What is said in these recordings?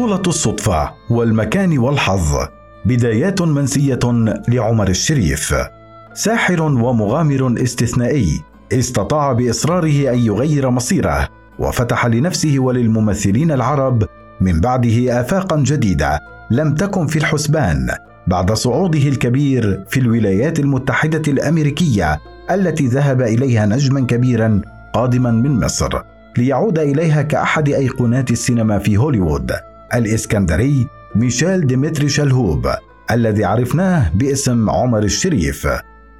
بطولة الصدفة والمكان والحظ بدايات منسية لعمر الشريف. ساحر ومغامر استثنائي استطاع بإصراره أن يغير مصيره وفتح لنفسه وللممثلين العرب من بعده افاقا جديدة لم تكن في الحسبان بعد صعوده الكبير في الولايات المتحدة الأمريكية التي ذهب إليها نجما كبيرا قادما من مصر ليعود إليها كأحد أيقونات السينما في هوليوود. الإسكندري ميشيل ديمتري شلهوب الذي عرفناه باسم عمر الشريف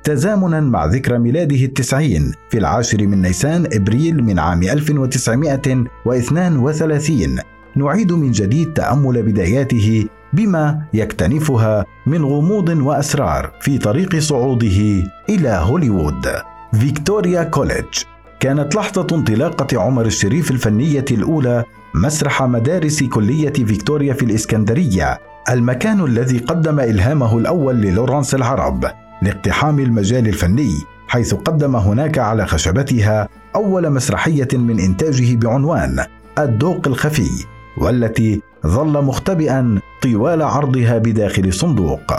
تزامنا مع ذكرى ميلاده التسعين في العاشر من نيسان إبريل من عام 1932 نعيد من جديد تأمل بداياته بما يكتنفها من غموض وأسرار في طريق صعوده إلى هوليوود. فيكتوريا كوليدج. كانت لحظة انطلاقة عمر الشريف الفنية الأولى مسرح مدارس كلية فيكتوريا في الإسكندرية المكان الذي قدم إلهامه الأول للورانس العرب لاقتحام المجال الفني حيث قدم هناك على خشبتها أول مسرحية من إنتاجه بعنوان الدوق الخفي والتي ظل مختبئا طوال عرضها بداخل صندوق.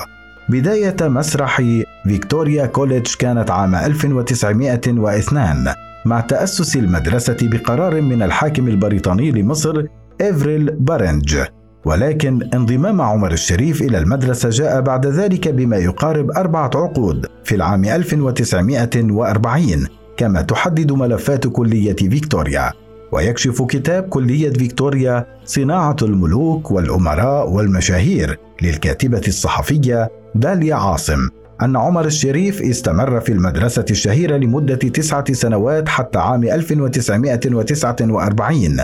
بداية مسرح فيكتوريا كوليدج كانت عام 1902 مع تأسس المدرسة بقرار من الحاكم البريطاني لمصر إفلين بارنج ولكن انضمام عمر الشريف إلى المدرسة جاء بعد ذلك بما يقارب أربعة عقود في العام 1940 كما تحدد ملفات كلية فيكتوريا. ويكشف كتاب كلية فيكتوريا صناعة الملوك والأمراء والمشاهير للكاتبة الصحفية داليا عاصم. أن عمر الشريف استمر في المدرسة الشهيرة لمدة تسعة سنوات حتى عام 1949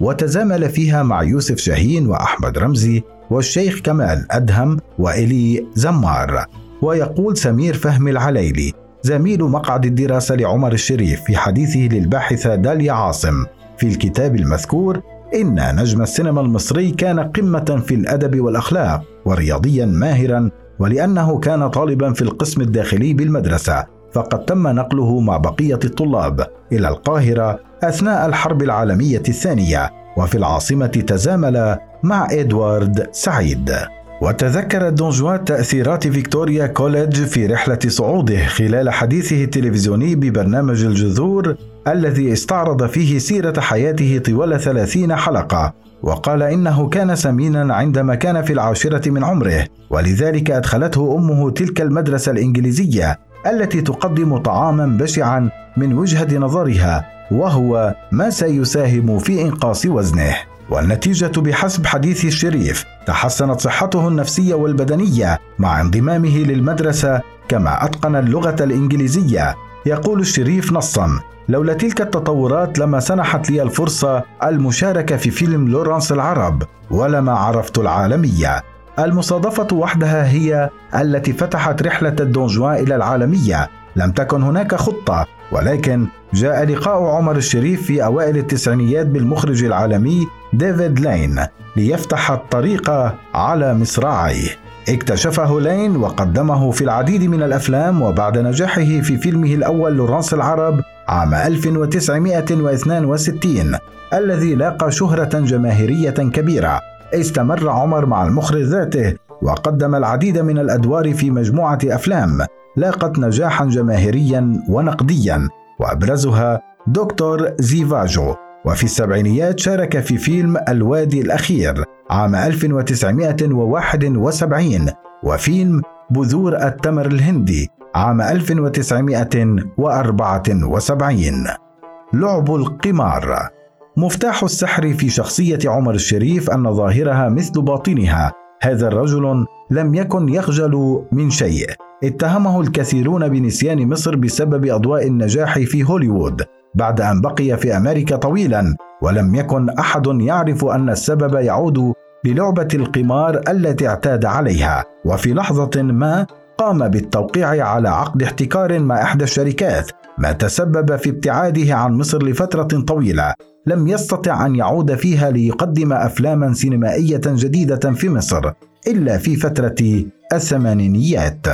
وتزامل فيها مع يوسف شاهين وأحمد رمزي والشيخ كمال أدهم وإلي زمار. ويقول سمير فهمي العليلي زميل مقعد الدراسة لعمر الشريف في حديثه للباحثة داليا عاصم في الكتاب المذكور إن نجم السينما المصري كان قمة في الأدب والأخلاق ورياضيا ماهرا ولأنه كان طالبا في القسم الداخلي بالمدرسة فقد تم نقله مع بقية الطلاب إلى القاهرة أثناء الحرب العالمية الثانية وفي العاصمة تزامل مع إدوارد سعيد. وتذكر دونجوان تأثيرات فيكتوريا كوليدج في رحلة صعوده خلال حديثه التلفزيوني ببرنامج الجذور الذي استعرض فيه سيرة حياته طوال ثلاثين حلقة وقال إنه كان سمينا عندما كان في العاشرة من عمره ولذلك أدخلته أمه تلك المدرسة الإنجليزية التي تقدم طعاما بشعا من وجهة نظرها وهو ما سيساهم في إنقاص وزنه. والنتيجة بحسب حديث الشريف تحسنت صحته النفسية والبدنية مع انضمامه للمدرسة كما أتقن اللغة الإنجليزية. يقول الشريف نصا لولا تلك التطورات لما سنحت لي الفرصة المشاركة في فيلم لورانس العرب ولما عرفت العالمية. المصادفة وحدها هي التي فتحت رحلة الدونجوان إلى العالمية. لم تكن هناك خطة ولكن جاء لقاء عمر الشريف في أوائل الستينيات بالمخرج العالمي ديفيد لين ليفتح الطريق على مصراعيه. اكتشفه لين وقدمه في العديد من الأفلام وبعد نجاحه في فيلمه الأول لورانس العرب عام 1962 الذي لاقى شهرة جماهيرية كبيرة. استمر عمر مع المخرج ذاته وقدم العديد من الأدوار في مجموعة أفلام لاقت نجاحا جماهيريا ونقديا وأبرزها دكتور زيفاجو. وفي السبعينيات شارك في فيلم الوادي الأخير عام 1971 وفيلم بذور التمر الهندي عام 1974 لعب القمار. مفتاح السحر في شخصية عمر الشريف أن ظاهرها مثل باطنها. هذا الرجل لم يكن يخجل من شيء. اتهمه الكثيرون بنسيان مصر بسبب أضواء النجاح في هوليوود. بعد أن بقي في أمريكا طويلا ولم يكن أحد يعرف أن السبب يعود للعبة القمار التي اعتاد عليها. وفي لحظة ما قام بالتوقيع على عقد احتكار مع إحدى الشركات ما تسبب في ابتعاده عن مصر لفترة طويلة. لم يستطع أن يعود فيها ليقدم أفلاما سينمائية جديدة في مصر إلا في فترة الثمانينيات.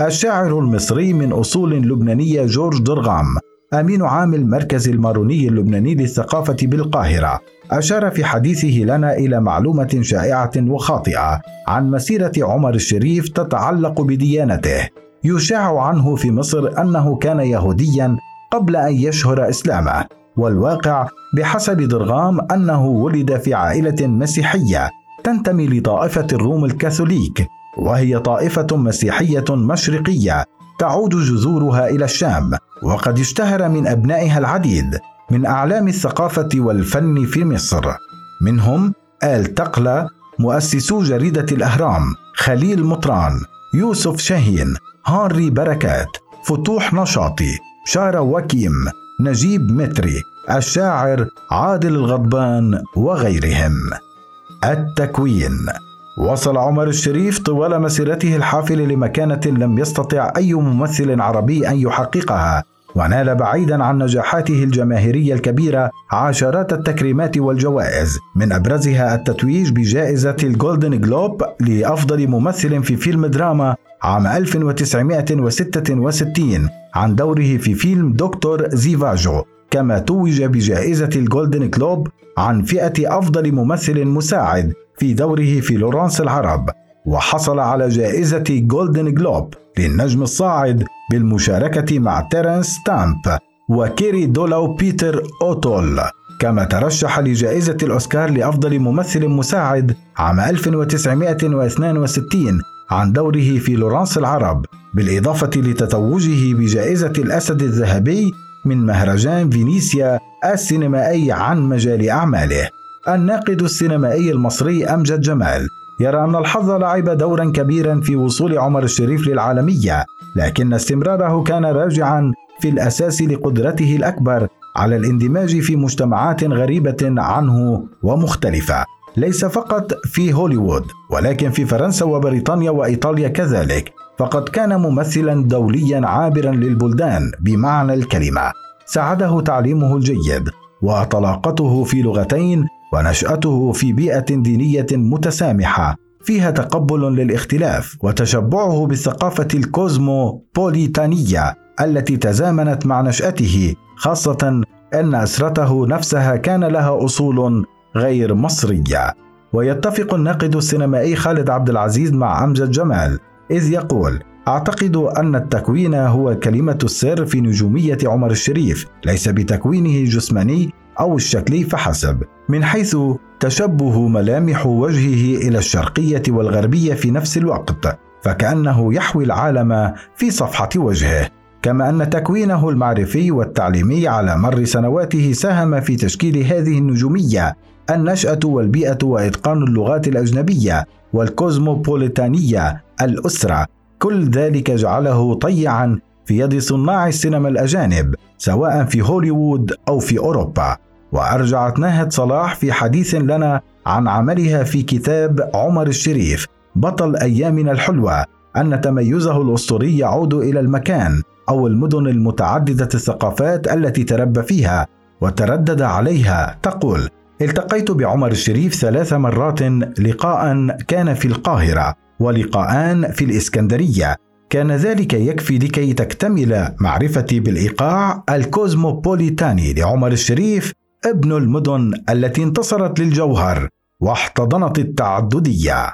الشاعر المصري من أصول لبنانية جورج درغام أمين عام المركز الماروني اللبناني للثقافة بالقاهرة أشار في حديثه لنا إلى معلومة شائعة وخاطئة عن مسيرة عمر الشريف تتعلق بديانته. يشاع عنه في مصر أنه كان يهوديا قبل أن يشهر إسلامه والواقع بحسب درغام أنه ولد في عائلة مسيحية تنتمي لطائفة الروم الكاثوليك وهي طائفة مسيحية مشرقية تعود جذورها إلى الشام. وقد اشتهر من أبنائها العديد من أعلام الثقافة والفن في مصر. منهم آل تقلة مؤسسو جريدة الأهرام خليل مطران يوسف شاهين هانري بركات فتوح نشاطي شارة وكيم نجيب متري الشاعر عادل الغضبان وغيرهم. التكوين وصل عمر الشريف طوال مسيرته الحافله لمكانة لم يستطع أي ممثل عربي أن يحققها ونال بعيدا عن نجاحاته الجماهيرية الكبيرة عشرات التكريمات والجوائز من أبرزها التتويج بجائزة الجولدن جلوب لأفضل ممثل في فيلم دراما عام 1966 عن دوره في فيلم دكتور زيفاجو كما توج بجائزة الجولدن جلوب عن فئة أفضل ممثل مساعد في دوره في لورانس العرب وحصل على جائزة جولدن جلوب للنجم الصاعد بالمشاركة مع تيرنس ستامب وكير دوليا وبيتر أوتول. كما ترشح لجائزة الأوسكار لأفضل ممثل مساعد عام 1962 عن دوره في لورانس العرب بالإضافة لتتويجه بجائزة الأسد الذهبي من مهرجان فينيسيا السينمائي عن مجمل أعماله. الناقد السينمائي المصري أمجد جمال. يرى أن الحظ لعب دورا كبيرا في وصول عمر الشريف للعالمية لكن استمراره كان راجعا في الأساس لقدرته الأكبر على الاندماج في مجتمعات غريبة عنه ومختلفة. ليس فقط في هوليوود ولكن في فرنسا وبريطانيا وإيطاليا كذلك فقد كان ممثلا دوليا عابرا للبلدان بمعنى الكلمة. ساعده تعليمه الجيد وطلاقته في لغتين ونشأته في بيئة دينية متسامحة فيها تقبل للاختلاف وتشبعه بالثقافة الكوزموبوليتانية التي تزامنت مع نشأته خاصة أن أسرته نفسها كان لها أصول غير مصرية. ويتفق الناقد السينمائي خالد عبد العزيز مع أمجد جمال إذ يقول أعتقد أن التكوين هو كلمة السر في نجومية عمر الشريف ليس بتكوينه الجسماني أو الشكلي فحسب من حيث تشبه ملامح وجهه إلى الشرقية والغربية في نفس الوقت فكأنه يحوي العالم في صفحة وجهه. كما أن تكوينه المعرفي والتعليمي على مر سنواته ساهم في تشكيل هذه النجومية النشأة والبيئة وإتقان اللغات الأجنبية والكوزموبوليتانية الأسرة. كل ذلك جعله طيعا في يد صناع السينما الأجانب سواء في هوليوود أو في أوروبا. وأرجعت ناهد صلاح في حديث لنا عن عملها في كتاب عمر الشريف بطل أيامنا الحلوة أن تميزه الأسطوري يعود إلى المكان أو المدن المتعددة الثقافات التي تربى فيها وتردد عليها تقول التقيت بعمر الشريف ثلاث مرات لقاء كان في القاهرة ولقاءان في الإسكندرية. كان ذلك يكفي لكي تكتمل معرفتي بالإيقاع الكوزموبوليتاني لعمر الشريف ابن المدن التي انتصرت للجوهر واحتضنت التعددية.